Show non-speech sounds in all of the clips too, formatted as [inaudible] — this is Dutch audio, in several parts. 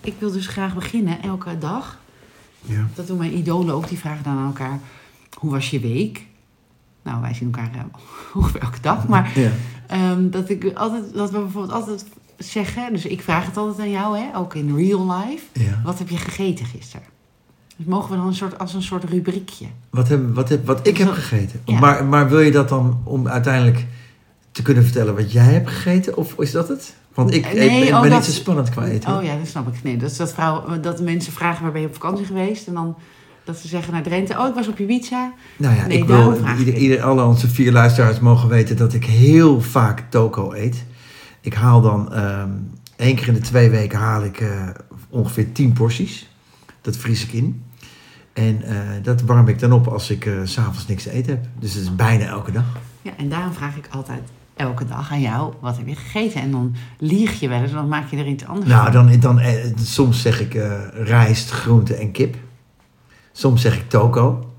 ik wil dus graag beginnen elke dag. Ja. Dat doen mijn idolen ook. Die vragen dan aan elkaar, hoe was je week? Nou, wij zien elkaar eh, [laughs] ongeveer elke dag. Maar Ja. ehm, dat, ik altijd, dat we bijvoorbeeld altijd zeggen... Dus ik vraag het altijd aan jou, hè, ook in real life. ja. Wat heb je gegeten gisteren? Dus mogen we dan een soort, als een soort rubriekje? Wat, heb, wat, heb, wat ik heb gegeten. Ja. Maar, maar wil je dat dan om uiteindelijk te kunnen vertellen wat jij hebt gegeten? Of is dat het? Want ik, Nee, ik ben, oh, ben dat- niet zo spannend qua eten. Oh ja, dat snap ik. Nee, dat is dat, vrouw, dat mensen vragen waar ben je op vakantie geweest? En dan dat ze zeggen naar Drenthe, oh ik was op Ibiza. Nou ja, Nee, ik wil ieder, alle onze vier luisteraars mogen weten dat ik heel vaak toko eet. Ik haal dan ehm één keer in de twee weken haal ik eh, ongeveer tien porties. Dat vries ik in. En eh, dat warm ik dan op als ik eh, s s'avonds niks te eten heb. Dus dat is bijna elke dag. Ja, en daarom vraag ik altijd elke dag aan jou, wat heb je gegeten? En dan lieg je wel eens, dan maak je er iets anders Nou, van. dan, dan, eh, soms zeg ik eh, rijst, groente en kip. Soms zeg ik toko.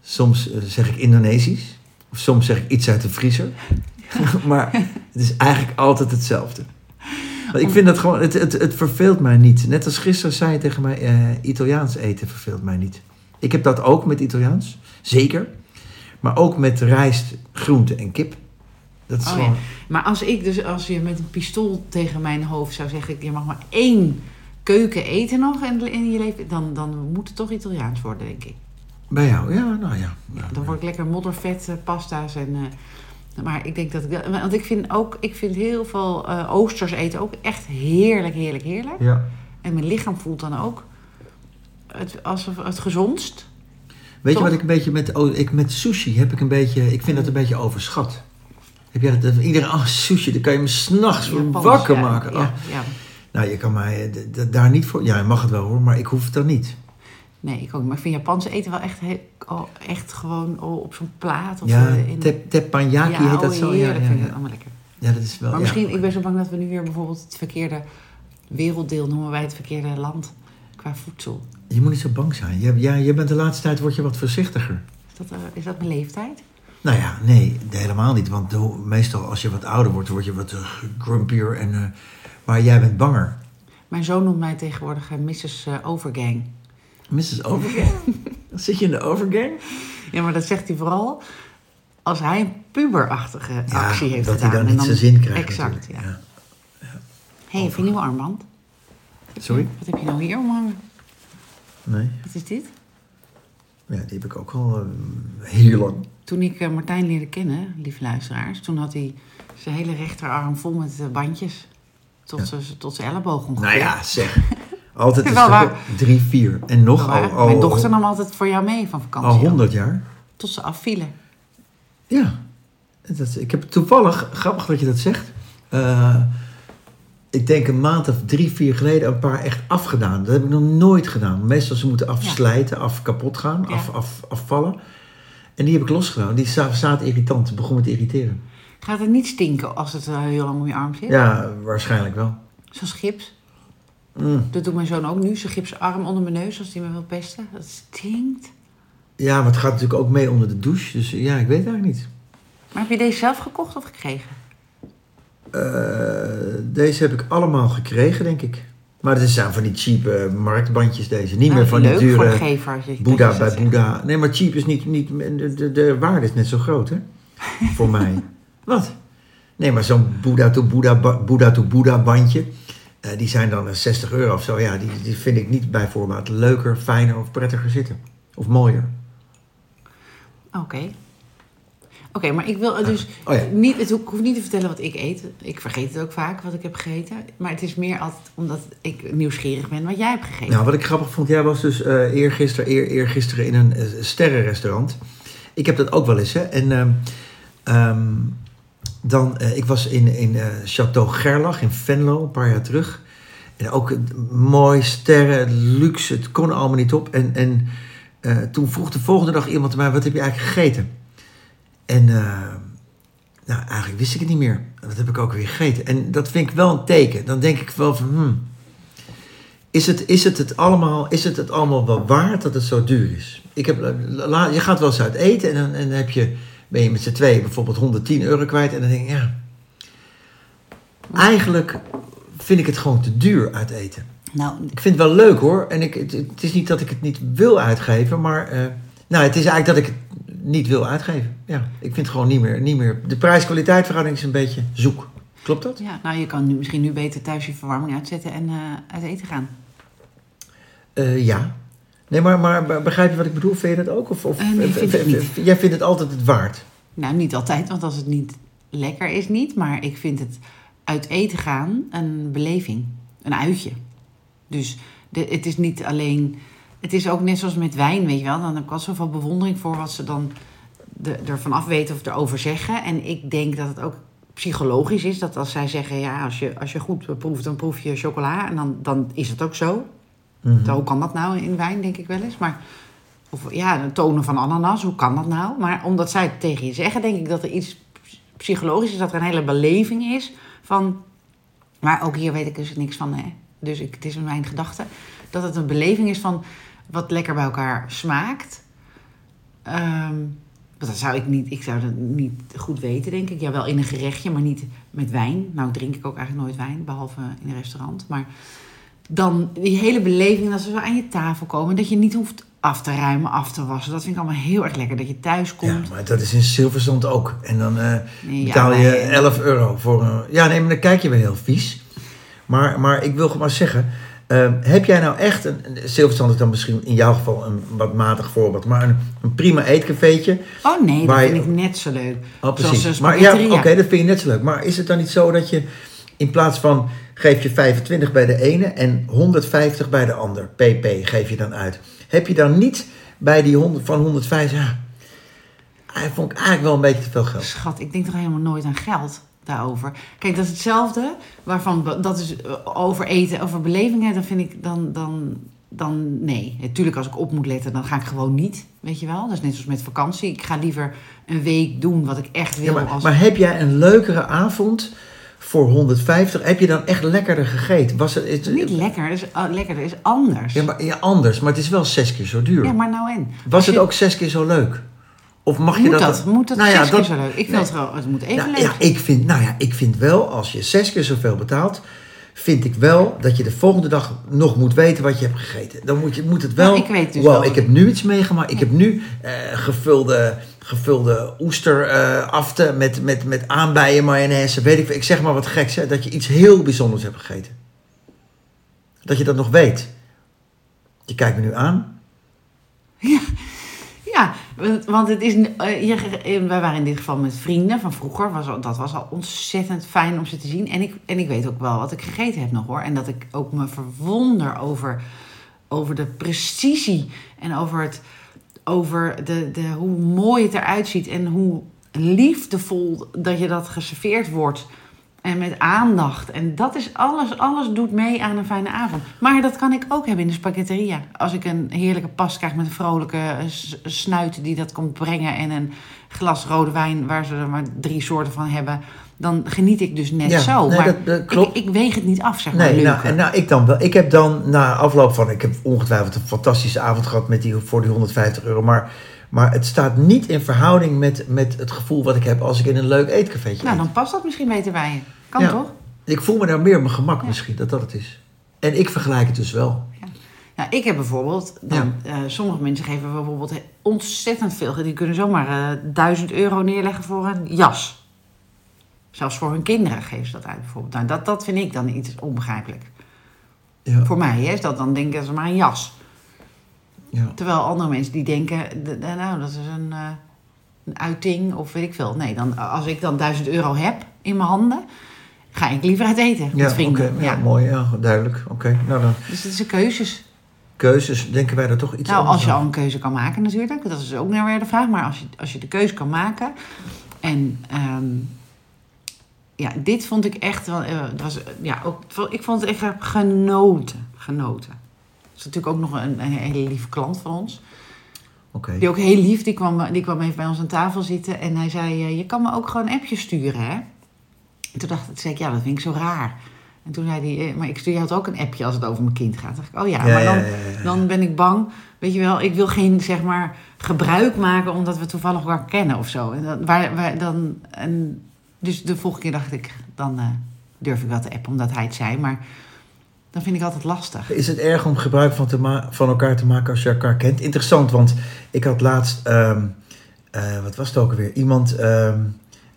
Soms eh, zeg ik Indonesisch. Of soms zeg ik iets uit de vriezer. [laughs] maar het is eigenlijk altijd hetzelfde. Want ik vind dat gewoon, het, het, het verveelt mij niet. Net als gisteren zei je tegen mij, Italiaans eten verveelt mij niet. Ik heb dat ook met Italiaans, zeker. Maar ook met rijst, groente en kip. Dat is Oh, gewoon... Maar als ik dus, als je met een pistool tegen mijn hoofd zou zeggen, je mag maar één keuken eten nog in, in je leven, dan, dan moet het toch Italiaans worden, denk ik. Bij jou, ja, nou ja. ja, Dan word ik lekker moddervet, eh, pasta's en... eh, maar ik denk dat ik... dat- Want ik vind ook... Ik vind heel veel eh, oosters eten ook echt heerlijk, heerlijk, heerlijk. ja. En mijn lichaam voelt dan ook het, alsof het gezondst. Weet Toch? je wat ik een beetje met, oh, ik, met sushi heb ik een beetje, ik vind dat een beetje overschat. Heb jij dat, iedereen, oh sushi, daar kan je me s'nachts Japans, wakker ja, maken. Oh. ja. Nou, je kan mij eh, daar niet voor, ja, je mag het wel hoor, maar ik hoef het dan niet. Nee, ik ook. niet. Maar ik vind Japanse eten wel echt, oh, echt gewoon oh, op zo'n plaat. Of ja, eh, in... tep, teppanyaki ja, heet dat oh, zo. Ja, heerlijk, ja, vind ik allemaal lekker. ja, dat is wel, maar misschien, ik ben zo bang dat we nu weer bijvoorbeeld het verkeerde werelddeel noemen wij het verkeerde land qua voedsel. Je moet niet zo bang zijn. Je, ja, je bent de laatste tijd word je wat voorzichtiger. Is dat, eh, is dat mijn leeftijd? Nou ja, nee, helemaal niet. Want de- meestal als je wat ouder wordt, word je wat eh, grumpier. En, eh, maar jij bent banger. Mijn zoon noemt mij tegenwoordig eh, Mrs. Overgang. Mrs. Overgang? [laughs] Zit je in de overgang? Ja, maar dat zegt hij vooral als hij een puberachtige Ja, actie heeft dat gedaan. hij dan En niet zijn zin krijgt Exact, ja. Ja. Hé, hey, heb je een nieuwe armband? Sorry? Wat heb je nou hier omhangen? Nee, Wat is dit? ja, die heb ik ook al heel lang. Toen ik eh, Martijn leerde kennen, lieve luisteraars, toen had hij zijn hele rechterarm vol met eh, bandjes. Tot Ja. zijn tot zijn elleboog ongeveer. Nou ja, zeg. [laughs] Altijd is waar. drie, vier. En nog Wel al, Mijn dochter nam altijd voor jou mee van vakantie. al honderd jaar. Tot ze afvielen. Ja. Dat, ik heb toevallig, grappig dat je dat zegt. eh, ik denk een maand of drie, vier geleden een paar echt afgedaan. Dat heb ik nog nooit gedaan. Meestal ze moeten afslijten, af kapot gaan, Ja. af, af, afvallen. En die heb ik losgedaan. Die zaten irritant. begon me te irriteren. Gaat het niet stinken als het eh, heel lang om je arm zit? Ja, waarschijnlijk wel. Zoals gips. Mm. Dat doet mijn zoon ook nu. Zijn gipsen arm onder mijn neus als hij me wil pesten. Dat stinkt. Ja, maar het gaat natuurlijk ook mee onder de douche. Dus ja, ik weet het eigenlijk niet. Maar heb je deze zelf gekocht of gekregen? Eh, deze heb ik allemaal gekregen, denk ik. Maar het zijn van die cheap eh, marktbandjes deze. Niet meer Nou, van leuk die dure gever. Boeddha bij. Boeddha. Nee, maar cheap is niet... niet de, de, de waarde is net zo groot, hè? Voor mij. [laughs] Wat? Nee, maar zo'n Boeddha to Boeddha, Boeddha to Boeddha bandje... eh, die zijn dan eh, 60 euro of zo. Ja, die, die vind ik niet bij voorbaat leuker, fijner of prettiger zitten. Of mooier. Oké. Oké, maar ik wil dus Oh ja. niet, het, ik hoef niet te vertellen wat ik eet. Ik vergeet het ook vaak wat ik heb gegeten. Maar het is meer altijd omdat ik nieuwsgierig ben wat jij hebt gegeten. Nou, wat ik grappig vond, jij was dus eh eergisteren, eer, eergisteren in een eh, sterrenrestaurant. Ik heb dat ook wel eens, hè. En ehm, ehm, dan, eh, ik was in, in Château Gerlach in Venlo een paar jaar terug. En ook mooi, sterren, luxe, het kon allemaal niet op. En, en toen vroeg de volgende dag iemand mij, wat heb je eigenlijk gegeten? En eh, nou, eigenlijk wist ik het niet meer. Wat heb ik ook weer gegeten? En dat vind ik wel een teken. Dan denk ik wel van, hmm, is het, is, het het allemaal, is het het allemaal wel waard dat het zo duur is? Ik heb, la- je gaat wel eens uit eten en dan, en dan heb je, ben je met z'n tweeën bijvoorbeeld 110 euro kwijt. En dan denk ik, ja, eigenlijk vind ik het gewoon te duur uit eten. Nou, Ik vind het wel leuk hoor. En ik, het, het is niet dat ik het niet wil uitgeven, maar. eh, nou, het is eigenlijk dat ik het niet wil uitgeven. Ja, ik vind het gewoon niet meer. Niet meer. De prijs-kwaliteit verhouding is een beetje zoek. Klopt dat? ja, nou, je kan nu, misschien nu beter thuis je verwarming uitzetten en eh, uit eten gaan. Eh, ja. Nee, maar, maar begrijp je wat ik bedoel? Vind je dat ook? Of, of, Eh, nee, vind ik niet. Jij vindt het altijd het waard? Nou, niet altijd, want als het niet lekker is, niet. Maar ik vind het uit eten gaan een beleving. Een uitje. Dus de, het is niet alleen... Het is ook net zoals met wijn, weet je wel. Dan heb ik al zoveel bewondering voor wat ze dan de, ervan af weten of erover zeggen. En ik denk dat het ook psychologisch is. Dat als zij zeggen, ja, als je, als je goed proeft, dan proef je chocola. En dan, dan is het ook zo. Mhm. Hoe kan dat nou in wijn, denk ik wel eens. Maar, of ja, de tonen van ananas, hoe kan dat nou? Maar omdat zij het tegen je zeggen, denk ik dat er iets psychologisch is. Dat er een hele beleving is van... Maar ook hier weet ik dus niks van, hè. Dus ik, het is mijn gedachte. Dat het een beleving is van wat lekker bij elkaar smaakt. Ehm, dat zou ik niet... Ik zou dat niet goed weten, denk ik. Ja, wel in een gerechtje, maar niet met wijn. Nou drink ik ook eigenlijk nooit wijn, behalve in een restaurant. Maar dan die hele beleving dat ze zo aan je tafel komen. Dat je niet hoeft af te ruimen, af te wassen. Dat vind ik allemaal heel erg lekker. Dat je thuis Ja, komt. maar dat is in Silverstone ook. En dan Nee, ja, betaal je maar- 11 euro voor een... Ja, nee, maar dan kijk je weer heel vies. Maar, maar ik wil gewoon maar zeggen... eh, heb jij nou echt een... Silverstone is dan misschien in jouw geval een wat matig voorbeeld. Maar een, een prima eetcafeetje. Oh nee, dat je- vind ik net zo leuk. Oh, precies. Maar ja, oké, dat vind je net zo leuk. Maar is het dan niet zo dat je in plaats van geef je 25 bij de ene en 150 bij de ander, pp, geef je dan uit. Heb je dan niet bij die 100 van 150, ja, hij vond ik eigenlijk wel een beetje te veel geld. Schat, ik denk toch helemaal nooit aan geld daarover. Kijk, dat is hetzelfde. Waarvan dat is eh, over eten, over belevingen. Dan vind ik dan, dan, dan nee. Natuurlijk, als ik op moet letten, dan ga ik gewoon niet. Weet je wel? Dat is net zoals met vakantie. Ik ga liever een week doen wat ik echt wil. Ja, maar, als... maar heb jij een leukere avond voor 150? Heb je dan echt lekkerder gegeten? Was het, is, Niet lekker, is, uh, lekker, dat is anders. ja, maar, ja, anders, maar het is wel zes keer zo duur. Ja, maar nou en? Was het ook zes keer zo leuk? Of mag je Moet dat... dat? Moet dat Nou ja, zes keer dat- zo leuk? Ik vind Nee. het gewoon, het moet even Nou, leuk ja, ik vind, nou ja, ik vind wel, als je zes keer zoveel betaalt, vind ik wel dat je de volgende dag nog moet weten wat je hebt gegeten. Dan moet, je, moet het wel. Ja, ik weet dus wow, wel. ik heb nu iets meegemaakt. Ik heb nu eh, gevulde, gevulde oesteraften met, met, met aanbijen, mayonaise. Weet ik, veel. ik zeg maar wat geks, hè, dat je iets heel bijzonders hebt gegeten. Dat je dat nog weet. Je kijkt me nu aan. Ja, want- het is. eh, je, eh, wij waren in dit geval met vrienden van vroeger. Was, dat was al ontzettend fijn om ze te zien. En ik, en ik weet ook wel wat ik gegeten heb nog hoor. En dat ik ook me verwonder over, over de precisie. En over, het, over de, de, hoe mooi het eruit ziet. En hoe liefdevol dat je dat geserveerd wordt. En met aandacht. En dat is alles, alles doet mee aan een fijne avond. Maar dat kan ik ook hebben in de spaghetteria. Als ik een heerlijke pas krijg met een vrolijke eh, snuit die dat komt brengen. En een glas rode wijn waar ze er maar drie soorten van hebben. Dan geniet ik dus net Ja, zo. nee, maar dat- dat klopt. Ik, ik weeg het niet af, zeg maar. Nee, nou, nou, ik dan wel. Ik heb dan na afloop van, ik heb ongetwijfeld een fantastische avond gehad met die, voor die 150 euro. Maar, maar het staat niet in verhouding met, met het gevoel wat ik heb als ik in een leuk eetcafeetje nou, eet. dan past dat misschien beter bij je. Kan Ja. toch? Ik voel me daar meer op mijn gemak Ja. misschien, dat dat het is. En ik vergelijk het dus wel. Nou, ik heb bijvoorbeeld, dan, eh, sommige mensen geven bijvoorbeeld ontzettend veel. Die kunnen zomaar eh 1000 euro neerleggen voor een jas. Zelfs voor hun kinderen geven ze dat uit bijvoorbeeld. Nou, dat, dat vind ik dan iets onbegrijpelijk. Ja, Voor mij hè, is dat dan denken ze maar een jas. ja. Terwijl andere mensen die denken, nou dat is een, eh, een uiting of weet ik veel. Nee, dan, als ik dan 1000 euro heb in mijn handen, ga ik liever uit eten met Ja, vrienden. ja, ja. mooi, ja, duidelijk. Oké, nou dan Dus het is een keuzes. keuzes, denken wij daar toch iets Nou, als je aan? al een keuze kan maken natuurlijk. Dat is ook nou weer de vraag. Maar als je, als je de keuze kan maken. En ehm, ja, dit vond ik echt wel... eh, het was, ja, ook, ik vond het echt genoten. Genoten. Dat is natuurlijk ook nog een, een hele lieve klant van ons. Die ook heel lief, die kwam, die kwam even bij ons aan tafel zitten. En hij zei, eh, je kan me ook gewoon een appje sturen, hè? En toen dacht ik, zei ik, ja, dat vind ik zo raar. En toen zei hij, eh, maar ik stuur jou ook een appje als het over mijn kind gaat. Toen dacht ik, oh ja, Ja, maar dan, ja, ja, ja. dan ben ik bang. Weet je wel, ik wil geen, zeg maar, gebruik maken omdat we toevallig elkaar kennen of zo. En dat, waar, waar, dan, en, dus de volgende keer dacht ik, dan eh, durf ik wel te appen omdat hij het zei. Maar dan dan vind ik altijd lastig. Is het erg om gebruik van, te van elkaar te maken als je elkaar kent? Interessant, want ik had laatst, ehm, eh, wat was het ook alweer? Iemand ehm,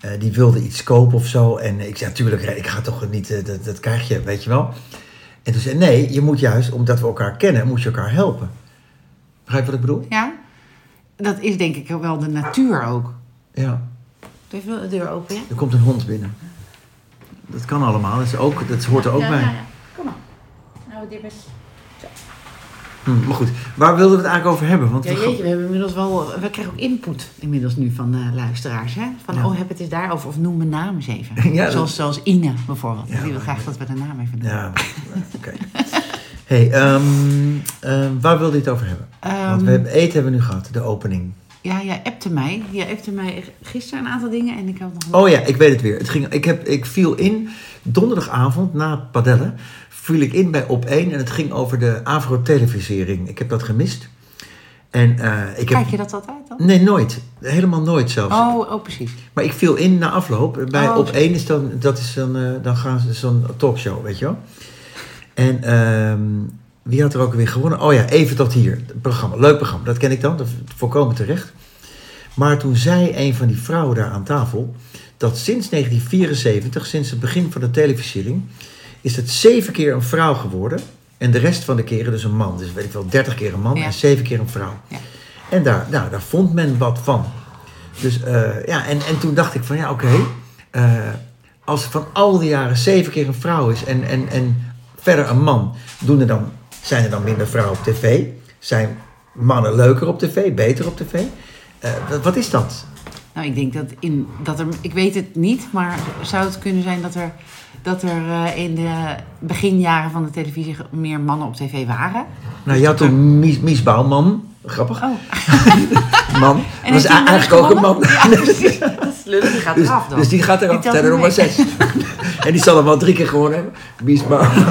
eh, die wilde iets kopen of zo. En ik zei, natuurlijk, ik ga toch niet, eh, dat, dat krijg je, weet je wel. En toen zei nee, je moet juist, omdat we elkaar kennen, moet je elkaar helpen. Begrijp je wat ik bedoel? Ja, dat is denk ik wel de natuur ook. Ja, Doe even de deur open, ja? er komt een hond binnen. Dat kan allemaal, dat, is ook, dat hoort er ook ja, bij. Ja, ja. Kom maar. Nou, dit is... Hm, maar goed, waar wilden we het eigenlijk over hebben? Want Ja, we- jeetje, we hebben inmiddels wel... We krijgen ook input inmiddels nu van eh, luisteraars, hè? Van, Ja. oh, heb het eens daarover. Of noem mijn naam eens even. [laughs] Ja, dat- zoals, zoals Ine bijvoorbeeld. Die wil graag dat we de naam even noemen. Ja, oké. hey, ehm, ehm, waar wilde je het over hebben? [laughs] Want Ehm, we hebben, eten hebben we nu gehad, de opening. Ja, jij appte mij. Jij appte mij gisteren een aantal dingen en ik had nog... Oh ja, ik weet het weer. Het ging, ik, heb, ik viel in donderdagavond na het padellen. Viel ik in bij Op 1 en het ging over de Avro-televisering. Ik heb dat gemist. En eh, ik heb. Kijk je dat altijd dan? Nee, nooit. Helemaal nooit zelfs. Oh, oh, precies. Maar ik viel in na afloop. Bij Oh, Op. 1 is dan, dat is dan, eh, dan gaan ze zo'n talkshow, weet je wel. En ehm, wie had er ook weer gewonnen? Oh ja, even tot hier. Het programma, leuk programma, dat ken ik dan, dat volkomen terecht. Maar toen zei een van die vrouwen daar aan tafel dat sinds 1974, sinds het begin van de televisiering, is het zeven keer een vrouw geworden. En de rest van de keren dus een man. Dus weet ik wel, 30 keer een man Ja. en zeven keer een vrouw. Ja. En daar, nou, daar vond men wat van. Dus eh, ja, en, en toen dacht ik van ja, oké. eh, als van al die jaren zeven keer een vrouw is en, en, en verder een man, doen er dan, zijn er dan minder vrouwen op tv? Zijn mannen leuker op tv, beter op tv? Eh, wat- is dat? Nou, ik denk dat, in, dat er... Ik weet het niet, maar zou het kunnen zijn dat er... Dat er eh, in de beginjaren van de televisie meer mannen op tv waren. Nou, je had toen Mies, Mies Bouwman, grappig, Oh, [laughs] man. [laughs] en was die eigenlijk ook een man. gewonnen? Ja, [laughs] precies. Dat is lullig, die gaat Dus, eraf dan. dus die gaat eraf, er nog maar zes. en die zal hem wel drie keer gewonnen hebben. Mies Bouwman.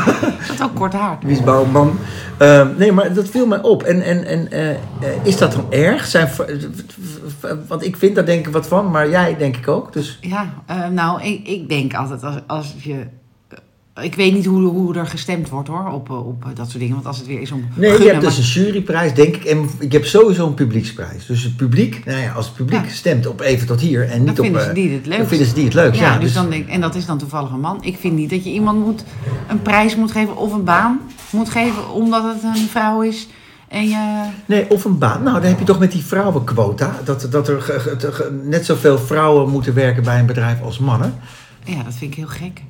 Is ook kort haar. Mies Bouwman. Ehm, nee, maar dat viel mij op. En, en, en eh, eh, is dat dan erg? Zijn, want ik vind daar denk ik wat van, maar jij denk ik ook. Dus Ja, eh, nou, ik, ik denk altijd als, als je... ik weet niet hoe, hoe er gestemd wordt hoor, op, eh, op dat soort dingen. Want als het weer is om nee, je hebt dus maar- een juryprijs, denk ik. En ik heb sowieso een publieksprijs. Dus het publiek, nou ja, als het publiek Ja. stemt op even tot hier en niet op... vinden eh, ze die het leuk. dan vinden ze die het leuk. Ja, Ja, dus dus, dan denk, en dat is dan toevallig een man. Ik vind niet dat je iemand moet, een prijs moet geven of een baan moet geven omdat het een vrouw is. En je, Nee, of een baan. Nou, dan heb je toch met die vrouwenquota. Dat, dat er net zoveel vrouwen moeten werken bij een bedrijf als mannen. ja, dat vind ik heel gek.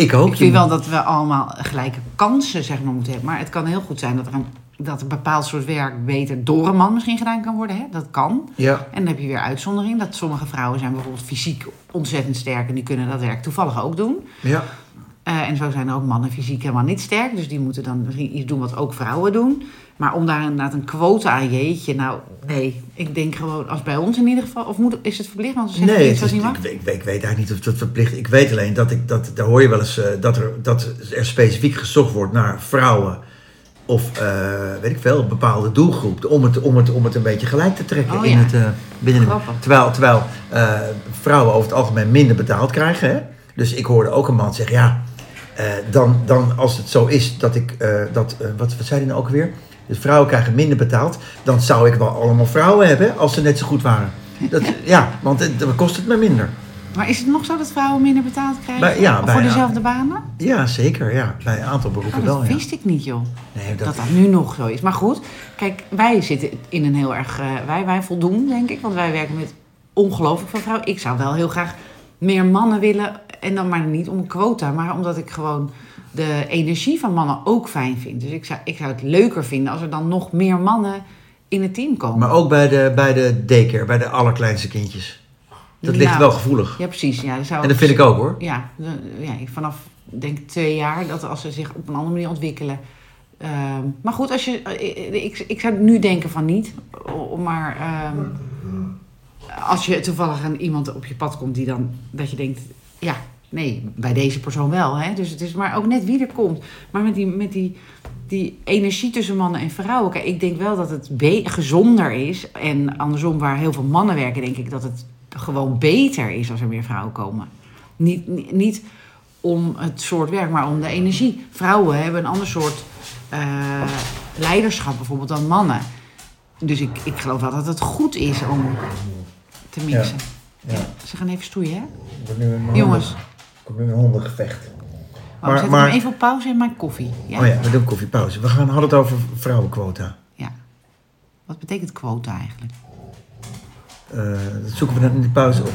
Ik ook. Ik vind wel dat we allemaal gelijke kansen zeg maar, moeten hebben. Maar het kan heel goed zijn dat er een, dat een bepaald soort werk beter door een man misschien gedaan kan worden. Hè? Dat kan. Ja, En dan heb je weer uitzondering. Dat sommige vrouwen zijn bijvoorbeeld fysiek ontzettend sterk en die kunnen dat werk toevallig ook doen. ja. Eh, en zo zijn er ook mannen fysiek helemaal niet sterk. Dus die moeten dan misschien iets doen wat ook vrouwen doen. Maar om daar inderdaad een quota aan jeetje, nou nee. Ik denk gewoon, als bij ons in ieder geval, of moet, is het verplicht? Want ze Nee, het is, niet ik, ik, weet- ik weet eigenlijk niet of dat verplicht Ik weet alleen dat ik dat daar hoor je wel eens eh, dat, er, dat er specifiek gezocht wordt naar vrouwen. Of eh, weet ik veel, een bepaalde doelgroep. Om het, om het, om het een beetje gelijk te trekken Oh, in ja. het, binnen het- Grappig. Terwijl, terwijl vrouwen over het algemeen minder betaald krijgen. Hè? Dus ik hoorde ook een man zeggen, ja, dan, dan als het zo is dat ik, eh, dat, eh, wat, wat zei hij nou ook weer? Dus vrouwen krijgen minder betaald. Dan zou ik wel allemaal vrouwen hebben als ze net zo goed waren. Dat, ja, want het, dan kost het me minder. Maar is het nog zo dat vrouwen minder betaald krijgen? Bij- ja, bij- voor dezelfde banen? Ja, zeker. Ja. Bij een aantal beroepen Oh, dat wel. Ja. wist ik niet, joh. Nee, Dat dat, dat nu nog zo is. Maar goed, kijk, wij zitten in een heel erg... eh, wij, wij voldoen, denk ik. Want wij werken met ongelooflijk veel vrouwen. Ik zou wel heel graag meer mannen willen. En dan maar niet om een quota. Maar omdat ik gewoon de energie van mannen ook fijn vind. Dus ik zou, ik zou het leuker vinden als er dan nog meer mannen in het team komen. maar ook bij de, bij de daycare, bij de allerkleinste kindjes. Dat ligt Nou, wel gevoelig. Ja, precies. Ja, dat zou En dat vind ik ook hoor. Ja, ja vanaf denk ik twee jaar dat als ze zich op een andere manier ontwikkelen. Ehm, maar goed, als je, eh, ik, ik zou nu denken van niet. Maar ehm, als je toevallig aan iemand op je pad komt die dan dat je denkt, ja, nee, bij deze persoon wel. Hè? Dus het is maar ook net wie er komt. Maar met die, met die, die energie tussen mannen en vrouwen. Kijk, ik denk wel dat het gezonder is. En andersom, waar heel veel mannen werken, denk ik dat het gewoon beter is als er meer vrouwen komen. Niet, niet, niet om het soort werk, maar om de energie. Vrouwen hebben een ander soort eh, leiderschap bijvoorbeeld dan mannen. Dus ik, ik geloof wel dat het goed is om te mixen. Ja. Ze gaan even stoeien, hè? Jongens, komt nu een hondengevecht. maar, Maar- zet maar- hem even op pauze en maak koffie. Ja? Oh ja, we doen koffiepauze. We gaan, hadden het over vrouwenquota. Ja. Wat betekent quota eigenlijk? Eh, dat zoeken we dan in de pauze op.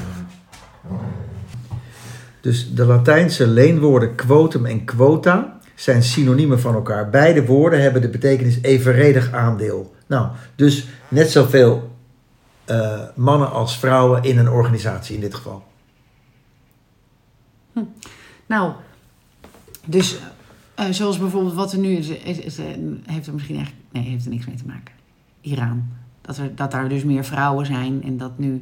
Dus de Latijnse leenwoorden quotum en quota zijn synoniemen van elkaar. Beide woorden hebben de betekenis evenredig aandeel. Nou, dus net zoveel eh, mannen als vrouwen in een organisatie in dit geval. Nou, dus eh, zoals bijvoorbeeld wat er nu is, is, is, eh, heeft er misschien echt, nee, heeft er niks mee te maken. Iran. Dat, er, dat daar dus meer vrouwen zijn en dat nu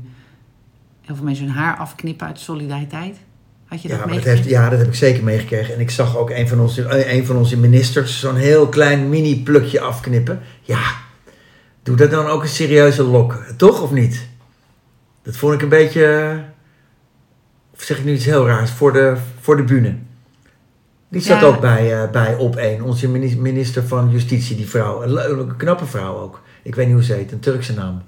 heel veel mensen hun haar afknippen uit solidariteit. Had je Ja, dat meegekregen? heeft, ja, dat heb ik zeker meegekregen. En ik zag ook een van onze, eh, een van onze ministers zo'n heel klein mini-plukje afknippen. Ja, doe dat dan ook een serieuze lok, toch of niet? Dat vond ik een beetje, of zeg ik nu iets heel raars, voor de, voor de bühne. Die zat Ja. ook bij, eh, bij Op 1, onze mini- minister van Justitie, die vrouw. Een, knappe vrouw ook. Ik weet niet hoe ze heet, een Turkse naam.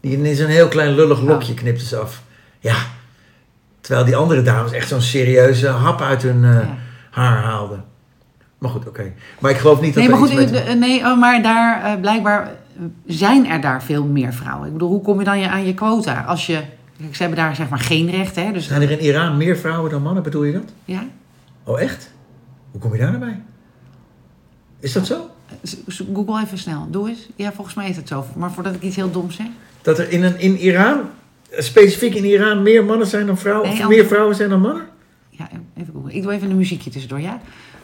Die in zo'n heel klein lullig lokje knipte ze af. Ja, terwijl die andere dames echt zo'n serieuze hap uit hun eh, Ja. haar haalden. Maar goed, oké. Maar ik geloof niet dat Nee, maar goed, eh, nee, oh, maar daar blijkbaar zijn er daar veel meer vrouwen. Ik bedoel, hoe kom je dan je aan je quota? Als je, ze hebben daar zeg maar geen recht, hè? Dus, Zijn er in Iran meer vrouwen dan mannen, bedoel je dat? ja? Oh, echt? Hoe kom je daar nou bij? Is dat zo? Google even snel. Doe eens. Ja, volgens mij is het zo. Maar voordat ik iets heel doms zeg. Dat er in, een, in Iran, specifiek in Iran, meer mannen zijn dan vrouwen? Nee, of meer vrouwen zijn dan mannen? Ja, even googlen. Ik doe even een muziekje tussendoor, ja?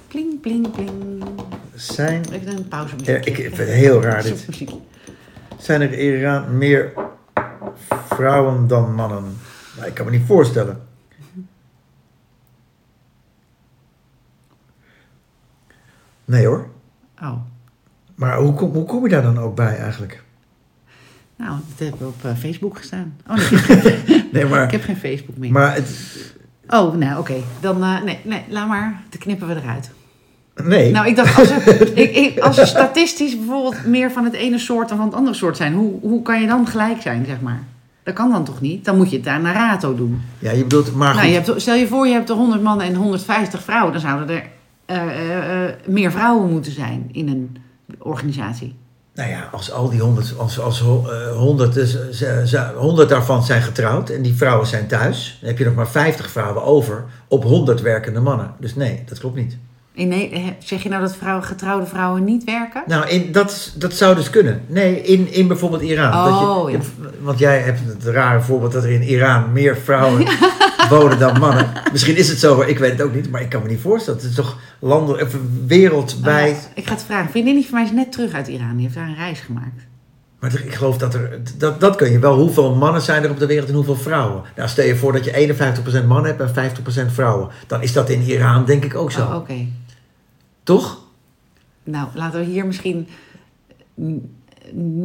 Pling, pling, pling. Zijn, Even een pauze Ja, ik vind het heel raar dit. Zijn er in Iran meer vrouwen dan mannen? Nou, ik kan me niet voorstellen. Nee hoor. Oh, Maar hoe kom, hoe kom je daar dan ook bij eigenlijk? nou, dat heb ik op eh, Facebook gestaan. Oh, nee, [laughs] ik, maar, heb geen Facebook meer. maar het, Oh, nou, oké. Dan, eh, nee, nee, laat maar. Dan knippen we eruit. Nee. Nou, ik dacht, als er, [laughs] ik, ik, als er statistisch bijvoorbeeld meer van het ene soort dan van het andere soort zijn, hoe, hoe kan je dan gelijk zijn, zeg maar? Dat kan dan toch niet? Dan moet je het daar naar rato doen. ja, je bedoelt, maar goed. Nou, je hebt, stel je voor, je hebt er 100 mannen en 150 vrouwen. Dan zouden er eh, eh, eh, meer vrouwen moeten zijn in een organisatie. Nou ja, als al die honderd, als, als honderd, honderd daarvan zijn getrouwd en die vrouwen zijn thuis, dan heb je nog maar 50 vrouwen over op 100 werkende mannen. Dus nee, dat klopt niet. In, nee, zeg je nou dat vrouwen, getrouwde vrouwen niet werken? Nou, in, dat, dat zou dus kunnen. Nee, in, in bijvoorbeeld Iran. dat je, Oh, ja. Want jij hebt het rare voorbeeld dat er in Iran meer vrouwen [laughs] wonen dan mannen. Misschien is het zo, ik weet het ook niet, maar ik kan me niet voorstellen. Het is toch even wereldwijd. Oh, ik ga het vragen. Vriendin van mij is net terug uit Iran. Die heeft daar een reis gemaakt. Maar ik geloof dat er, dat, dat kun je wel. Hoeveel mannen zijn er op de wereld en hoeveel vrouwen? Nou, stel je voor dat je 51% mannen hebt en 50% vrouwen. Dan is dat in Iran denk ik ook zo. Oh, oké. Toch? Nou, laten we hier misschien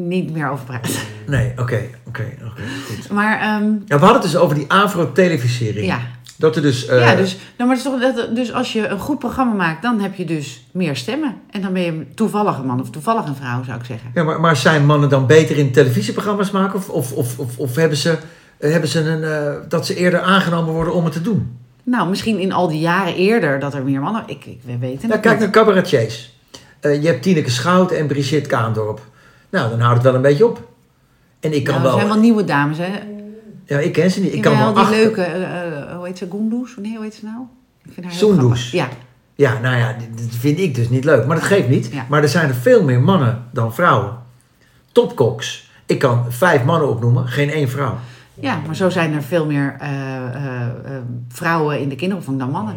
niet meer over praten. Nee, oké, oké, oké, goed. Maar ehm, Ja, we hadden het dus over die afro-televisiering. ja, Dat er dus... eh, ja dus, nou, maar het is toch, dat, dus als je een goed programma maakt, dan heb je dus meer stemmen. En dan ben je toevallig een man of toevallig een vrouw, zou ik zeggen. Ja, maar, maar zijn mannen dan beter in televisieprogramma's maken? Of, of, of, of, of hebben ze, eh, hebben ze een, eh, dat ze eerder aangenomen worden om het te doen? Nou, misschien in al die jaren eerder dat er meer mannen... Ik, ik we weten Ja, het kijk niet. naar cabaretiers. Eh, je hebt Tineke Schout en Brigitte Kaandorp. Nou, dan houdt het wel een beetje op. En ik kan Nou, er wel... zijn wel nieuwe dames, hè? Ja, ik ken ze niet. Ik kan wel die achter- leuke, eh, eh, hoe heet ze, Gunduz? Nee, hoe heet ze nou? Ik vind haar heel Soendoes. grappig. Ja, Ja, nou ja, dit vind ik dus niet leuk. Maar dat geeft niet. Ja. Maar er zijn er veel meer mannen dan vrouwen. Topkoks. Ik kan vijf mannen opnoemen, geen één vrouw. Ja, maar zo zijn er veel meer eh, eh, eh, vrouwen in de kinderopvang dan mannen.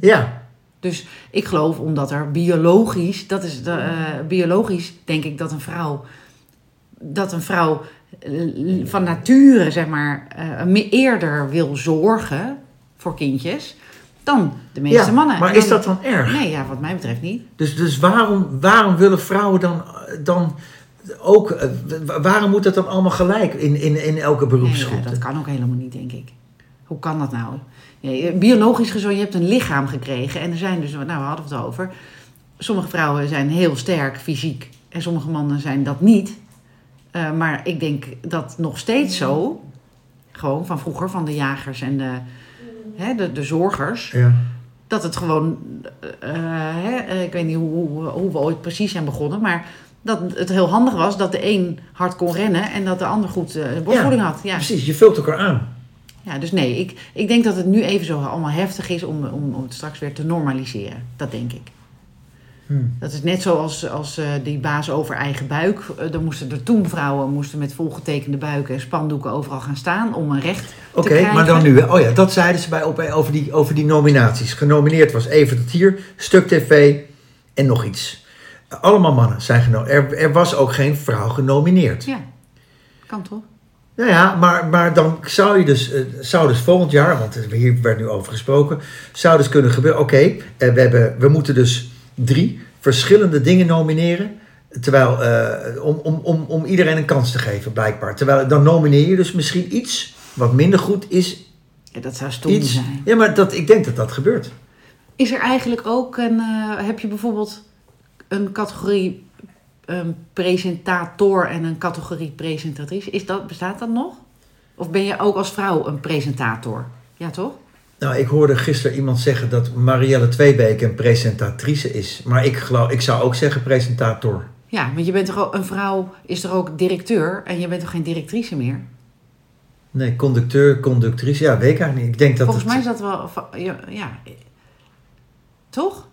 Ja, Dus ik geloof omdat er biologisch, dat is de, biologisch denk ik dat een vrouw, dat een vrouw van nature zeg maar eerder wil zorgen voor kindjes dan de meeste ja mannen. maar is dat dan erg? Nee, ja, wat mij betreft niet. Dus, dus waarom, waarom willen vrouwen dan, dan ook... eh, wa- waarom moet dat dan allemaal gelijk in, in, in elke Nee, beroepsgroep? dat kan ook helemaal niet, denk ik. Hoe kan dat nou? Biologisch gezien, je hebt een lichaam gekregen. En er zijn dus, nou we hadden het over. Sommige vrouwen zijn heel sterk fysiek. En sommige mannen zijn dat niet. Eh, maar ik denk dat nog steeds zo. Gewoon van vroeger, van de jagers en de, hè, de, de zorgers. Ja. Dat het gewoon. eh, hè, ik weet niet hoe, hoe, hoe we ooit precies zijn begonnen. Maar dat het heel handig was dat de een hard kon rennen. En dat de ander goed eh borstvoeding had. Ja. Precies, je vult elkaar aan. Ja, dus nee, ik, ik denk dat het nu even zo allemaal heftig is om, om, om het straks weer te normaliseren. Dat denk ik. Hm. Dat is net zoals als, eh, die baas over eigen buik. Dan moesten er toen vrouwen moesten met volgetekende buiken en spandoeken overal gaan staan om een recht Oké, te krijgen. maar dan nu. Oh ja, dat zeiden ze bij op, over, die, over die nominaties. Genomineerd was Even tot hier, Stuk TV en nog iets. Allemaal mannen zijn genomineerd. Er, er was ook geen vrouw genomineerd. Ja, kan toch? Nou ja, maar, maar dan zou je dus, eh, zou dus volgend jaar, want hier werd nu over gesproken, zou dus kunnen gebeuren. Oké, eh, we, hebben, we moeten dus drie verschillende dingen nomineren. Terwijl, eh, om, om, om, om iedereen een kans te geven, blijkbaar. Terwijl dan nomineer je dus misschien iets wat minder goed is. Ja, dat zou stom Iets. zijn. Ja, maar dat, ik denk dat dat gebeurt. Is er eigenlijk ook een. heb je bijvoorbeeld een categorie ehm, presentator en een categorie presentatrice? Is dat, bestaat dat nog? Of ben je ook als vrouw een presentator? Ja, toch? Nou, ik hoorde gisteren iemand zeggen dat Marielle Tweebeek een presentatrice is. Maar ik, geloof, ik zou ook zeggen presentator. Ja, want je bent toch ook, een vrouw is toch ook directeur en je bent toch geen directrice meer? Nee, conducteur, conductrice. Ja, weet ik eigenlijk niet. Ik denk dat Volgens het- mij is dat wel. ja. toch?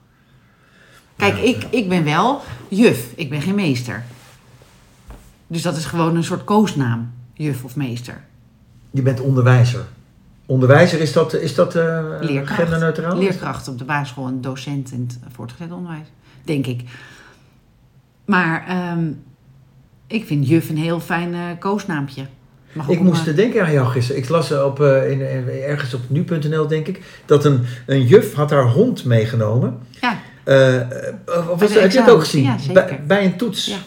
Kijk, ik, ik ben wel juf, ik ben geen meester. Dus dat is gewoon een soort koosnaam, juf of meester. Je bent onderwijzer. Onderwijzer, is dat, is dat eh, Leerkracht. genderneutraal? Leerkracht op de basisschool en docent in het voortgezet onderwijs, denk ik. Maar ehm, ik vind juf een heel fijn eh, koosnaampje. Ik om, moest eh, denken aan jou gisteren. Ik las op, eh, in, in- ergens op nu.nl, denk ik, dat een, een juf had haar hond meegenomen. Ja, Of was, de heb je het ook gezien? Ja, bij, bij een toets. Ja.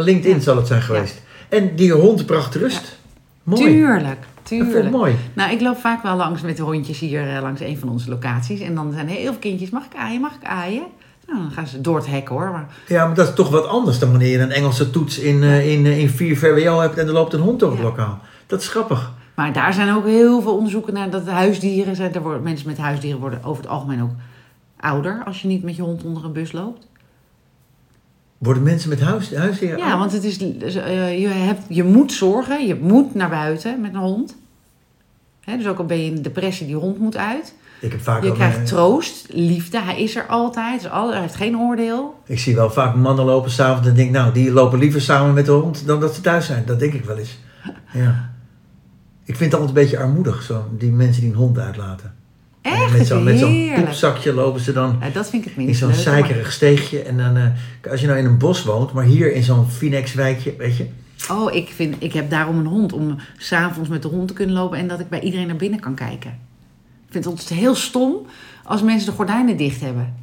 LinkedIn Ja. zal het zijn geweest. En die hond bracht rust. Mooi. tuurlijk, Dat vond ik tuurlijk. mooi. Nou, ik loop vaak wel langs met de hondjes hier eh, langs een van onze locaties. En dan zijn er heel veel kindjes, mag ik aaien, mag ik aaien? Nou, dan gaan ze door het hek hoor. Maar Ja, maar dat is toch wat anders dan wanneer je een Engelse toets in, eh, in, in 4 VWO hebt en er loopt een hond door het lokaal. Dat is grappig. Maar daar zijn ook heel veel onderzoeken naar dat huisdieren zijn. Er worden, mensen met huisdieren worden over het algemeen ook ouder als je niet met je hond onder een bus loopt. Worden mensen met huis, huisdieren Ja, want het is, eh, je, hebt, je moet zorgen, je moet naar buiten met een hond. Hè, dus ook al ben je in depressie, die hond moet uit. Ik heb vaak Je krijgt troost, liefde, hij is er altijd. Dus al, hij heeft geen oordeel. Ik zie wel vaak mannen lopen s'avonds en denk, nou, die lopen liever samen met de hond dan dat ze thuis zijn. Dat denk ik wel eens. Ja. Ik vind het altijd een beetje armoedig, zo, die mensen die een hond uitlaten. Echt, met zo'n met zo'n heerlijk. poepzakje lopen ze dan Ja, dat vind ik het in zo'n maar- zeikerig steegje. En dan, eh, als je nou in een bos woont, maar hier in zo'n Phoenix-wijkje, weet je. Oh, ik, vind, ik heb daarom een hond. Om s'avonds met de hond te kunnen lopen en dat ik bij iedereen naar binnen kan kijken. Ik vind het altijd heel stom als mensen de gordijnen dicht hebben.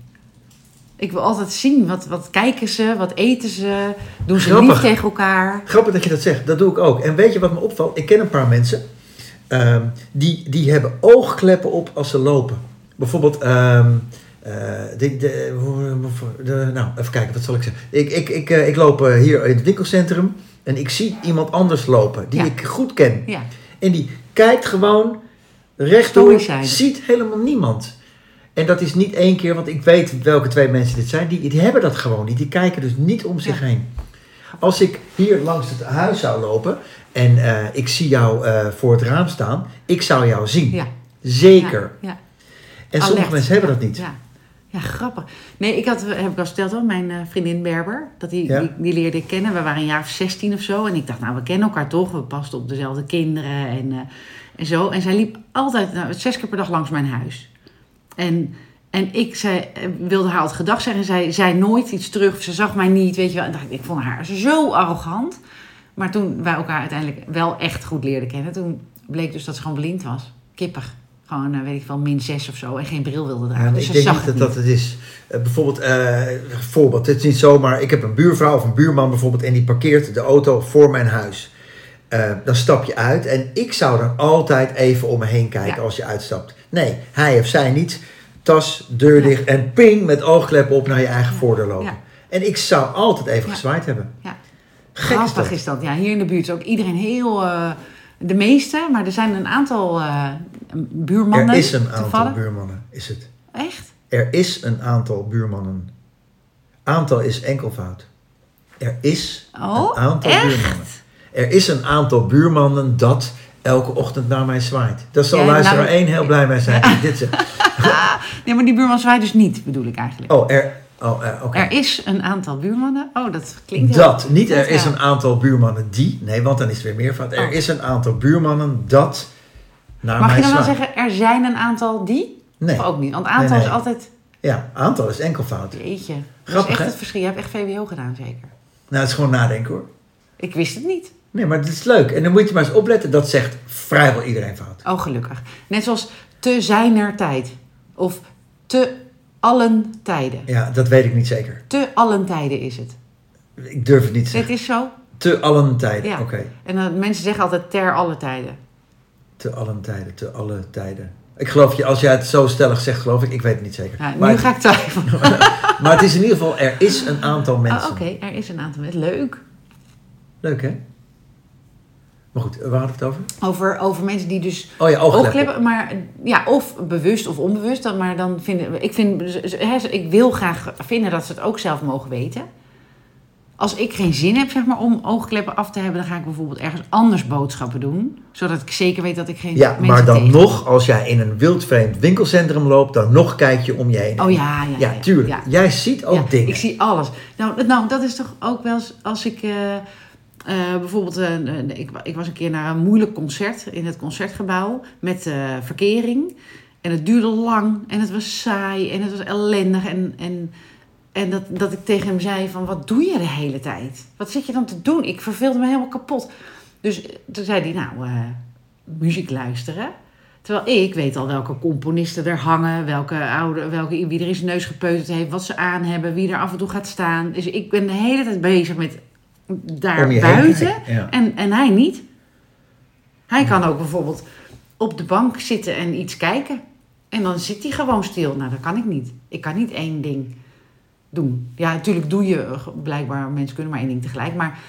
Ik wil altijd zien, wat, wat kijken ze, wat eten ze, doen ze Grappig. lief tegen elkaar. Grappig dat je dat zegt, dat doe ik ook. En weet je wat me opvalt? Ik ken een paar mensen ehm, die, die hebben oogkleppen op als ze lopen. Bijvoorbeeld, ehm, eh, de, de, nou, even kijken, wat zal ik zeggen? Ik, ik, ik, eh, ik loop eh, hier in het winkelcentrum en ik zie iemand anders lopen die Ja. ik goed ken. Ja, En die kijkt gewoon rechtdoor, ziet helemaal niemand. En dat is niet één keer, want ik weet welke twee mensen dit zijn. Die, die hebben dat gewoon niet. Die kijken dus niet om zich Ja. heen. Als ik hier langs het huis zou lopen en eh, ik zie jou eh, voor het raam staan, ik zou jou zien. ja. Zeker. Ja, ja. En sommige Alert. mensen hebben dat niet. Ja. ja, grappig. Nee, ik had, heb ik al verteld al, mijn eh, vriendin Berber. Dat die, Ja. die, die leerde ik kennen. We waren een jaar of 16 of zo. En ik dacht, nou, we kennen elkaar toch. We pasten op dezelfde kinderen en, en zo. En zij liep altijd, nou, zes keer per dag langs mijn huis. En, en ik zei, eh, wilde haar altijd gedag zeggen. En zij zei nooit iets terug. Of ze zag mij niet, weet je wel. En dacht ik, vond haar zo arrogant. Maar toen wij elkaar uiteindelijk wel echt goed leerden kennen. Toen bleek dus dat ze gewoon blind was. Kippig. Gewoon, eh, weet ik wel, min 6 of zo. En geen bril wilde Ja, dragen. maar dus ik ze denk zag niet het dat dat het is. Eh, bijvoorbeeld, eh voorbeeld, het is niet zomaar. Ik heb een buurvrouw of een buurman bijvoorbeeld en die parkeert de auto voor mijn huis. Dan stap je uit en ik zou dan altijd even om me heen kijken Ja. als je uitstapt. Nee, hij of zij niet. Tas, deur dicht en ping met oogkleppen op naar je eigen voordeur lopen. En ik zou altijd even gezwaaid hebben. Ja. Gek is dat. is dat. Ja, hier in de buurt is ook iedereen heel... eh, de meeste, maar er zijn een aantal eh, buurmannen Er is een aantal buurmannen, is het. Echt? Er is een aantal buurmannen. Aantal is enkelvoud. Er is Oh, een aantal echt? buurmannen. Er is een aantal buurmannen dat elke ochtend naar mij zwaait. Daar zal Ja, luisteraar nou- 1 heel blij mee zijn. Dit zegt. [laughs] [laughs] Nee, maar die buurman zwaait dus niet, bedoel ik eigenlijk. Oh, er, oh, eh. Er is een aantal buurmannen. Oh, dat klinkt heel... Dat, niet er Dat, is een aantal buurmannen die. Nee, want dan is het weer meervoud. Er Oh. is een aantal buurmannen dat naar Mag mij je dan wel zeggen, er zijn een aantal die? Nee. Of ook niet? Want aantal Nee, nee. is altijd... Ja, aantal is enkelvoud. Jeetje. Dat Grappig, is echt hè? het verschil. Je hebt echt VWO gedaan, zeker? Nou, het is gewoon nadenken hoor. Ik wist het niet. Nee, maar het is leuk. En dan moet je maar eens opletten. Dat zegt vrijwel iedereen fout. Oh, gelukkig. Net zoals te zijner tijd. Of te allen tijden. Ja, dat weet ik niet zeker. Te allen tijden is het. Ik durf het niet te Het zeggen. is zo. Te allen tijden. Ja. Oké. En dan mensen zeggen altijd ter alle tijden. Te allen tijden. Te alle tijden. Ik geloof je, als jij het zo stellig zegt, geloof ik. Ik weet het niet zeker. Ja, maar, nu het, ga ik twijfelen. [laughs] maar het is in ieder geval, er is een aantal mensen. Oh, Oké, er is een aantal mensen. Leuk. Leuk hè? Maar goed, waar hadden we het over? Over, over mensen die dus Oh ja, oogkleppen. maar ja, of bewust of onbewust. dan- Maar dan vinden ik vind, ik wil graag vinden dat ze het ook zelf mogen weten. Als ik geen zin heb zeg maar, om oogkleppen af te hebben, dan ga ik bijvoorbeeld ergens anders boodschappen doen. Zodat ik zeker weet dat ik geen Ja, maar dan tegen- nog, als jij in een wildvreemd winkelcentrum loopt, dan nog kijk je om je heen. Oh ja, ja, Ja, ja. tuurlijk. ja. Jij ziet ook dingen. Ik zie alles. Nou, dat- nou, dat is toch ook wel eens als ik eh, eh, bijvoorbeeld, eh, eh, ik, ik was een keer naar een moeilijk concert in het concertgebouw met verkering. En het duurde lang en het was saai en het was ellendig. En, en, en dat, dat ik tegen hem zei van, wat doe je de hele tijd? Wat zit je dan te doen? Ik verveelde me helemaal kapot. Dus toen zei hij, nou, muziek luisteren. Terwijl ik weet al welke componisten er hangen, welke oude, welke, wie er in zijn neus gepeuterd heeft, wat ze aan hebben, wie er af en toe gaat staan. Dus ik ben de hele tijd bezig met daar buiten ja. en, en hij niet. Hij kan ook bijvoorbeeld op de bank zitten en iets kijken. En dan zit hij gewoon stil. Nou, dat kan ik niet. Ik kan niet één ding doen. Ja, natuurlijk doe je blijkbaar, mensen kunnen maar één ding tegelijk. Maar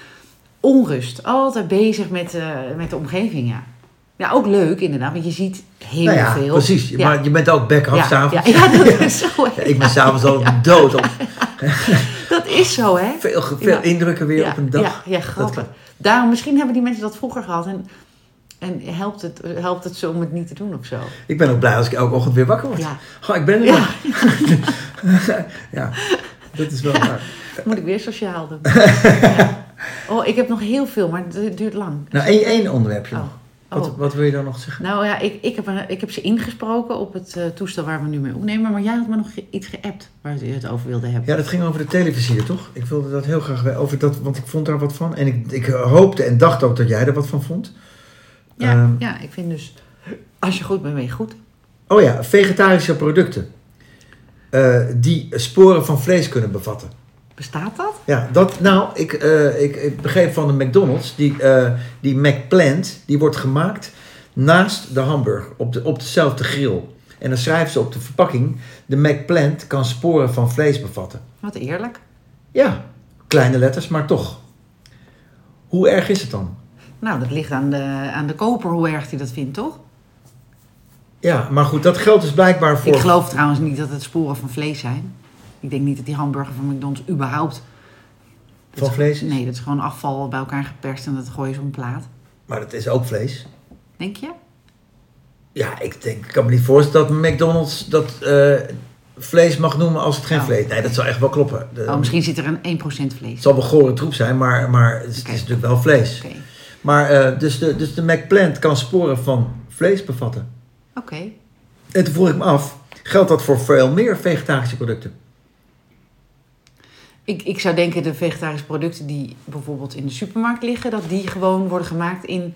onrust. Altijd bezig met, eh, met de omgeving, ja. Ja, ook leuk inderdaad, want je ziet heel nou ja, veel. precies. Ja. Maar je bent ook back-up ja, s'avonds. ja, ja, dat is [laughs] zo. Ja, ik ben s'avonds al [laughs] dood op [laughs] Dat is zo, hè? veel, veel Ja. indrukken weer ja, op een dag. Ja, ja grappig. Daarom, misschien hebben die mensen dat vroeger gehad. En, en helpt, het, helpt het zo om het niet te doen of zo. Ik ben ook blij als ik elke ochtend weer wakker word. Ja, Oh, ik ben er Ja. ja, dat is wel waar. moet ik weer sociaal doen. ja. Oh, ik heb nog heel veel, maar het duurt lang. Nou, één, één onderwerpje Oh. Nog. Oh. Wat, wat wil je dan nog zeggen? Nou ja, ik, ik, heb, ik heb ze ingesproken op het eh, toestel waar we nu mee opnemen. Maar jij had me nog ge- iets geappt waar je het over wilde hebben. Ja, dat ging over de televisier, toch? Ik wilde dat heel graag over dat, want ik vond daar wat van. En ik, ik hoopte en dacht ook dat jij er wat van vond. Ja, Ehm, ja, ik vind dus, als je goed bent, ben je goed. Oh ja, vegetarische producten. eh, die sporen van vlees kunnen bevatten. Bestaat dat? Ja, dat, nou, ik, eh, ik, ik begreep van de McDonald's, die, eh die McPlant, die wordt gemaakt naast de hamburger, op, de, op dezelfde grill. En dan schrijven ze op de verpakking, de McPlant kan sporen van vlees bevatten. Wat eerlijk. Ja, kleine letters, maar toch. Hoe erg is het dan? Nou, dat ligt aan de, aan de koper hoe erg hij dat vindt, toch? Ja, maar goed, dat geldt dus blijkbaar voor... Ik geloof trouwens niet dat het sporen van vlees zijn. Ik denk niet dat die hamburger van McDonald's überhaupt... Van is- vlees is? Nee, dat is gewoon afval bij elkaar geperst en dat gooi je op een plaat. Maar dat is ook vlees. Denk je? Ja, ik denk, ik kan me niet voorstellen dat McDonald's dat eh, vlees mag noemen als het geen Oh. vlees. Nee, dat zou echt wel kloppen. De- Oh, misschien zit er een 1% vlees. Het zal wel gore troep zijn, maar, maar het, is, Oké. het is natuurlijk wel vlees. Maar eh, dus, de, dus de McPlant kan sporen van vlees bevatten. oké. En toen vroeg ik me af, geldt dat voor veel meer vegetarische producten? Ik, ik zou denken de vegetarische producten die bijvoorbeeld in de supermarkt liggen... dat die gewoon worden gemaakt in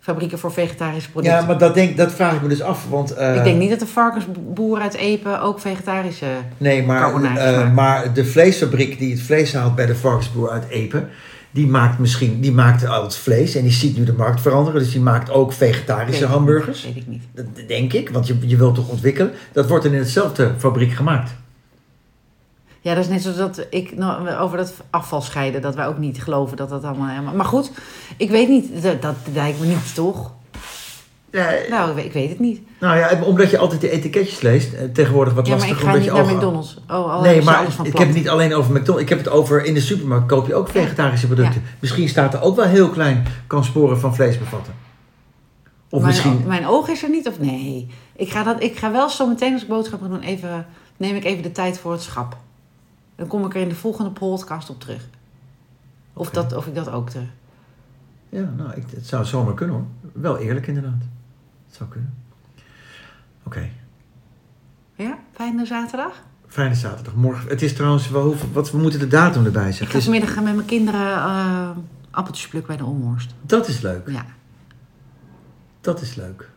fabrieken voor vegetarische producten. Ja, maar dat, denk, dat vraag ik me dus af. Want, eh, Ik denk niet dat de varkensboer uit Epen ook vegetarische... Nee, maar, eh, maar de vleesfabriek die het vlees haalt bij de varkensboer uit Epen... die maakt misschien, die maakt al het vlees en die ziet nu de markt veranderen. Dus die maakt ook vegetarische hamburgers. niet, Weet ik niet. Dat denk ik, want je, je wilt toch ontwikkelen. Dat wordt dan in hetzelfde fabriek gemaakt. Ja, dat is net zoals dat ik nou, over dat afval scheiden, dat wij ook niet geloven dat dat allemaal helemaal. Maar goed, ik weet niet, dat, dat lijkt me niet, toch? Ja, Nou, ik weet, het niet. nou ja, omdat je altijd de etiketjes leest, eh, tegenwoordig wat Ja, maar lastig. ik ga niet naar McDonald's. Oh, al Nee, maar ik heb het niet alleen over McDonald's. Ik heb het over in de supermarkt koop je ook vegetarische producten. Misschien staat er ook wel heel klein, kan sporen van vlees bevatten. Of mijn, misschien, Mijn oog is er niet, of nee. Ik ga, dat, ik ga wel zo meteen als ik boodschappen doen, even, neem ik even de tijd voor het schap. Dan kom ik er in de volgende podcast op terug. Of, dat, of ik dat ook terug. ja, nou, ik, het zou zomaar kunnen hoor. Wel eerlijk inderdaad. Het zou kunnen. Oké, Ja, fijne zaterdag. fijne zaterdag. Morgen, het is trouwens wel, wat, we moeten de datum erbij Ik zeggen. ga Het is- vanmiddag met mijn kinderen eh, appeltjes plukken bij de Onworst. dat is leuk, Ja. dat is leuk.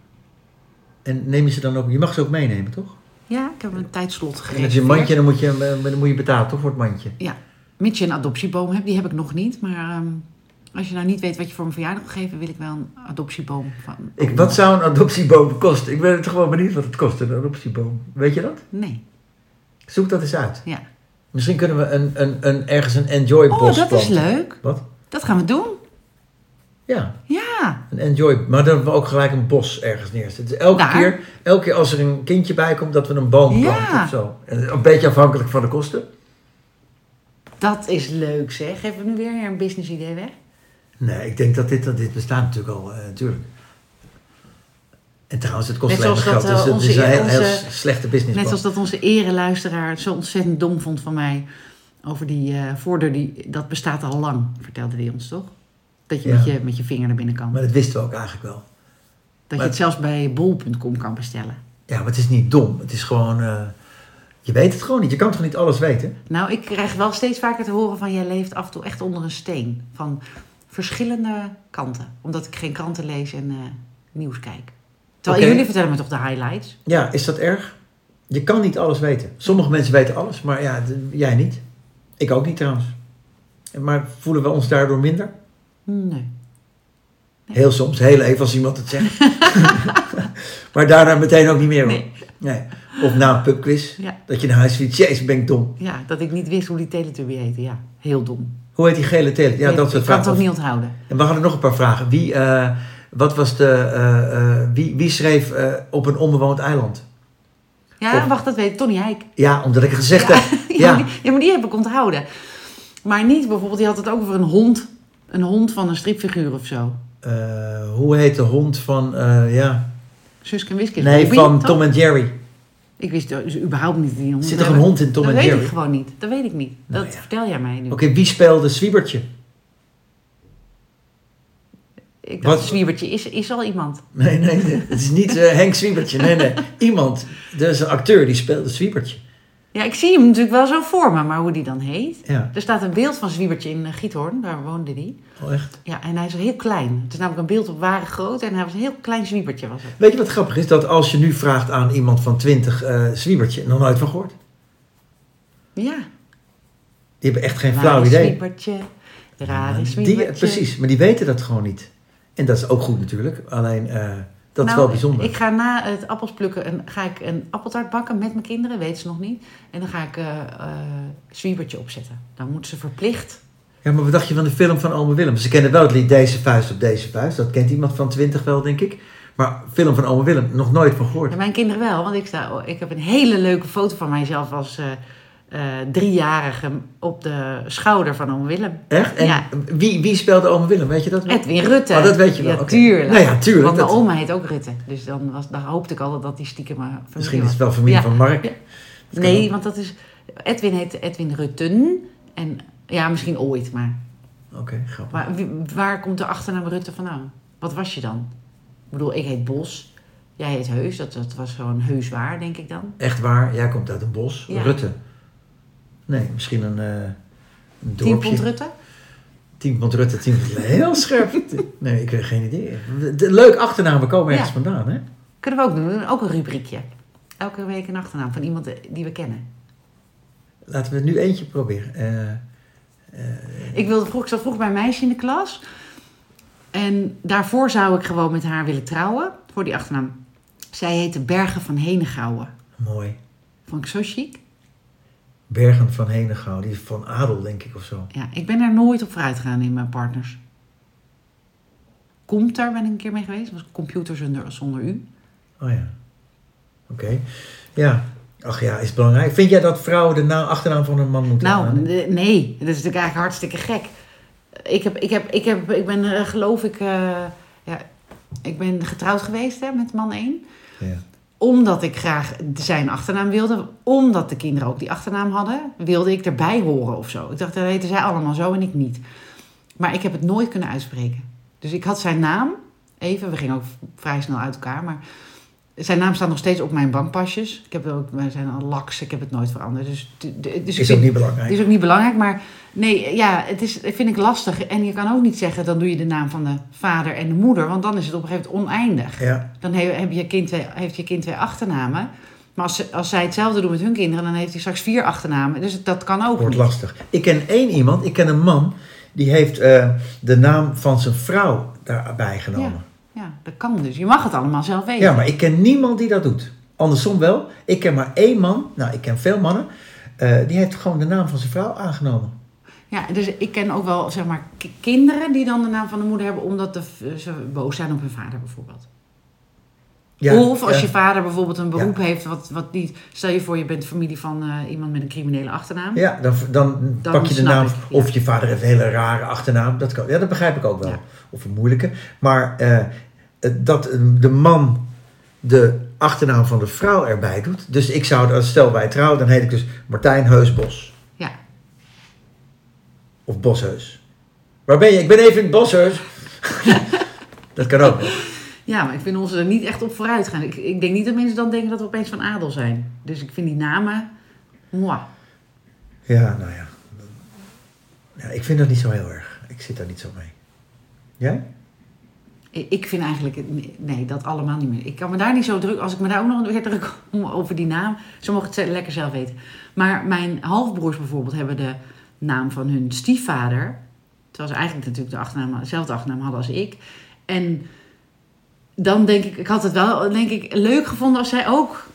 En neem je ze dan ook, je mag ze ook meenemen toch? Ja, ik heb een tijdslot En gegeven. als je een mandje, dan moet je, eh, dan moet je betalen toch voor het mandje. Mits je een adoptieboom hebt, die heb ik nog niet. Maar ehm, als je nou niet weet wat je voor mijn verjaardag wil geven, wil ik wel een adoptieboom van. Ik, wat zou een adoptieboom kosten? Ik ben toch wel benieuwd wat het kost, een adoptieboom. Weet je dat? Nee. Zoek dat eens uit. Ja. Misschien kunnen we een, een, een, ergens een enjoy Oh, dat is leuk. Wat? Dat gaan we doen. Ja, Ja. Een enjoy. Maar dan hebben we ook gelijk een bos ergens neerzetten. Dus elke, Daar? keer, elke keer als er een kindje bij komt, dat we een boom Ja. planten of zo. En Een beetje afhankelijk van de kosten. Dat is leuk zeg. Geven we nu weer een business idee weg? Nee, ik denk dat dit, dat dit bestaat natuurlijk al, eh, natuurlijk. En trouwens, het kost Net alleen maar geld. dat, Dus eh, het is onze- een heel, onze- slechte business. Net zoals dat onze ereluisteraar het zo ontzettend dom vond van mij. Over die eh, voordeur, die, dat bestaat al lang, vertelde hij ons toch? Dat je, Ja. met, je met je vinger naar binnen kan. Maar dat wisten we ook eigenlijk wel. dat maar- je het zelfs bij bol.com kan bestellen. Ja, maar het is niet dom. Het is gewoon... eh, je weet het gewoon niet. Je kan toch niet alles weten? Nou, ik krijg wel steeds vaker te horen van... jij leeft af en toe echt onder een steen. Van verschillende kanten. Omdat ik geen kranten lees en eh, nieuws kijk. Terwijl jullie vertellen me toch de highlights? Ja, is dat erg? Je kan niet alles weten. Sommige mensen weten alles, maar ja, jij niet. Ik ook niet trouwens. Maar voelen we ons daardoor minder? Nee. Heel soms, heel even als iemand het zegt. [laughs] maar daarna meteen ook niet meer. hoor. Nee. Nee. Of na een pubquiz, Ja. dat je naar huis fietst. Jezus, ben ik dom. ja, dat ik niet wist hoe die Teletubby heette. Ja, heel dom. Hoe heet die gele tele? Ja, Ik- dat ik soort kan het vragen. ook niet onthouden. En we hadden nog een paar vragen. Wie, eh, wat was de, eh, eh, wie, wie schreef op een onbewoond eiland? Ja, Of- wacht, dat weet ik. Tony Heik. Ja, omdat ik het gezegd Ja. heb. [laughs] Ja, Ja. maar die, ja, maar die heb ik onthouden. Maar niet bijvoorbeeld, die had het ook over een hond. Een hond van een stripfiguur of zo. Eh, hoe heet de hond van, eh, ja... Suske en Wiske. Nee, Bobby, van toch? Tom en Jerry. Ik wist dus überhaupt niet die hond. Zit er een hond in Tom dat en weet Jerry? ik gewoon niet. Dat weet ik niet. Nou dat ja. vertel jij mij nu. Oké, wie speelde Zwiebertje? Ik dacht, Wat- Zwiebertje is, is al iemand. Nee, nee, nee. Het is niet eh, Henk Zwiebertje. Nee, nee. [laughs] Iemand. Er is een acteur die speelde Zwiebertje. Ja, ik zie hem natuurlijk wel zo voor me, maar hoe die dan heet. Ja. Er staat een beeld van Zwiebertje in eh, Giethoorn, daar woonde hij. Oh, echt? Ja, en hij is heel klein. Het is namelijk een beeld op ware grootte en hij was een heel klein Zwiebertje was het. Weet je wat grappig is? Dat als je nu vraagt aan iemand van 20 eh Zwiebertje, nog nooit van gehoord. Ja. Die hebben echt geen flauw idee. Zwiebertje, rare Die, Zwiebertje. precies, maar die weten dat gewoon niet. En dat is ook goed natuurlijk. Alleen, eh, dat is Nou, wel bijzonder. Ik ga na het appels plukken en ga ik een appeltaart bakken met mijn kinderen, weten ze nog niet. En dan ga ik eh eh, Zwiebertje opzetten. Dan moeten ze verplicht. Ja, maar wat dacht je van de film van Ome Willem? Ze kennen wel het lied Deze vuist op deze vuist. Dat kent iemand van 20 wel, denk ik. Maar film van Ome Willem, nog nooit van gehoord. Ja, mijn kinderen wel, want ik, sta, ik heb een hele leuke foto van mijzelf als eh, driejarige op de schouder van oom Willem. Echt? En Ja. wie, wie speelde Ome Willem? Weet je dat? Edwin Rutte. Oh, dat weet je wel. Ja, oké. tuurlijk. Nou ja, tuurlijk. Want mijn dat- oma heet ook Rutte. Dus dan, was, dan hoopte ik altijd dat die stiekem mijn familie misschien is het wel familie Ja. van Mark. Nee, want dat is... Edwin heet Edwin Rutten. En ja, misschien ooit, maar... Oké, grappig. maar wie- waar komt de achternaam Rutte vandaan? Wat was je dan? Ik bedoel, ik heet Bos. Jij heet Heus. Dat, dat was gewoon heus waar, denk ik dan. Echt waar, jij komt uit een bos. Rutte. Nee, misschien een, eh een 10 dorpje. pond Rutte? Tien pond Rutte, tien pond Heel scherp. Nee, ik weet geen idee. De, leuk achternamen komen ergens Ja. vandaan, hè? Kunnen we ook doen. We Ook een rubriekje. Elke week een achternaam van iemand die we kennen. Laten we nu eentje proberen. Eh, Ik wilde vroeg, ik zat vroeg bij een meisje in de klas. En daarvoor zou ik gewoon met haar willen trouwen. Voor die achternaam. Zij heette Bergen van Henegouwen. Mooi. Vond ik zo chic. Bergen van Henegouw, die is van Adel, denk ik, of zo. Ja, ik ben er nooit op vooruit gegaan in mijn partners. Komt daar ben ik een keer mee geweest. Dat was computer zonder, zonder u. Oh ja. Oké. Ja. Ach ja, is belangrijk. Vind jij dat vrouwen de naam, achternaam van een man moeten Nou, nee. Dat is natuurlijk eigenlijk hartstikke gek. Ik, heb, ik, heb, ik, heb, ik ben, eh, geloof ik... eh, ja, ik ben getrouwd geweest hè, met man 1. Ja. Omdat ik graag zijn achternaam wilde. Omdat de kinderen ook die achternaam hadden. Wilde ik erbij horen of zo. Ik dacht, dat heten zij allemaal zo en ik niet. Maar ik heb het nooit kunnen uitspreken. Dus ik had zijn naam. Even, we gingen ook vrij snel uit elkaar. Maar zijn naam staat nog steeds op mijn bankpasjes. Ik heb ook, wij zijn al laks. Ik heb het nooit veranderd. Dus, dus Is ook vind- niet belangrijk. het is ook niet belangrijk, maar nee, ja, het is, vind ik lastig. En je kan ook niet zeggen, dan doe je de naam van de vader en de moeder, want dan is het op een gegeven moment oneindig. Ja. Dan he- heb je kind twee, heeft je kind twee achternamen. Maar als, ze- als zij hetzelfde doen met hun kinderen, dan heeft hij straks vier achternamen. Dus dat kan ook Wordt niet. lastig. Ik ken één iemand, ik ken een man, die heeft eh, de naam van zijn vrouw daarbij genomen. Ja, dat kan dus. Je mag het allemaal zelf weten. Ja, maar ik ken niemand die dat doet. Andersom wel. Ik ken maar één man, nou ik ken veel mannen, eh, die heeft gewoon de naam van zijn vrouw aangenomen. Ja, dus ik ken ook wel, zeg maar, ki- kinderen die dan de naam van de moeder hebben, omdat de, ze boos zijn op hun vader bijvoorbeeld. Ja, of als ja. je vader bijvoorbeeld een beroep heeft wat, wat niet... Stel je voor, je bent familie van eh, iemand met een criminele achternaam. Ja, dan, dan, Dan pak je de naam. ik. Of je vader heeft een hele rare achternaam. Dat, kan, ja, dat begrijp ik ook wel. Of een moeilijke. Maar eh, het- dat de man de achternaam van de vrouw erbij doet. Dus ik zou, als stel wij trouwen, dan heet ik dus Martijn Heusbos. Ja. Of Bosheus. Waar ben je? Ik ben even in het Bosheus. [laughs] dat kan ook. Ja, maar ik vind ons er niet echt op vooruit gaan. Ik, ik denk niet dat mensen dan denken dat we opeens van adel zijn. Dus ik vind die namen... Mwah. Ja, nou ja. ja. Ik vind dat niet zo heel erg. Ik zit daar niet zo mee. Jij? Ik vind eigenlijk... Nee, dat allemaal niet meer. Ik kan me daar niet zo druk... Als ik me daar ook nog weer druk om over die naam... Ze mogen het lekker zelf weten. Maar mijn halfbroers bijvoorbeeld hebben de naam van hun stiefvader... Terwijl ze eigenlijk natuurlijk de achternaam, dezelfde achternaam hadden als ik. En dan denk ik... Ik had het wel, denk ik, leuk gevonden als zij ook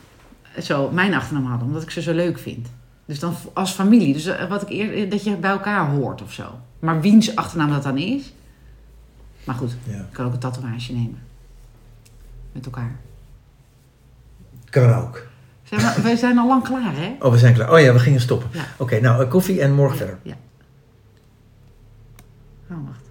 zo mijn achternaam hadden. Omdat ik ze zo leuk vind. Dus dan als familie. Dus eh, wat ik eerder... Dat je bij elkaar hoort of zo. Maar wiens achternaam dat dan is... Maar goed, Ja. ik kan ook een tatoeage nemen. Met elkaar. Kan ook. Zijn we, wij zijn al lang klaar, hè? Oh, we zijn klaar. Oh ja, we gingen stoppen. Ja. Oké, nou, eh, koffie en morgen Ja, verder. Ja. Oh, wacht.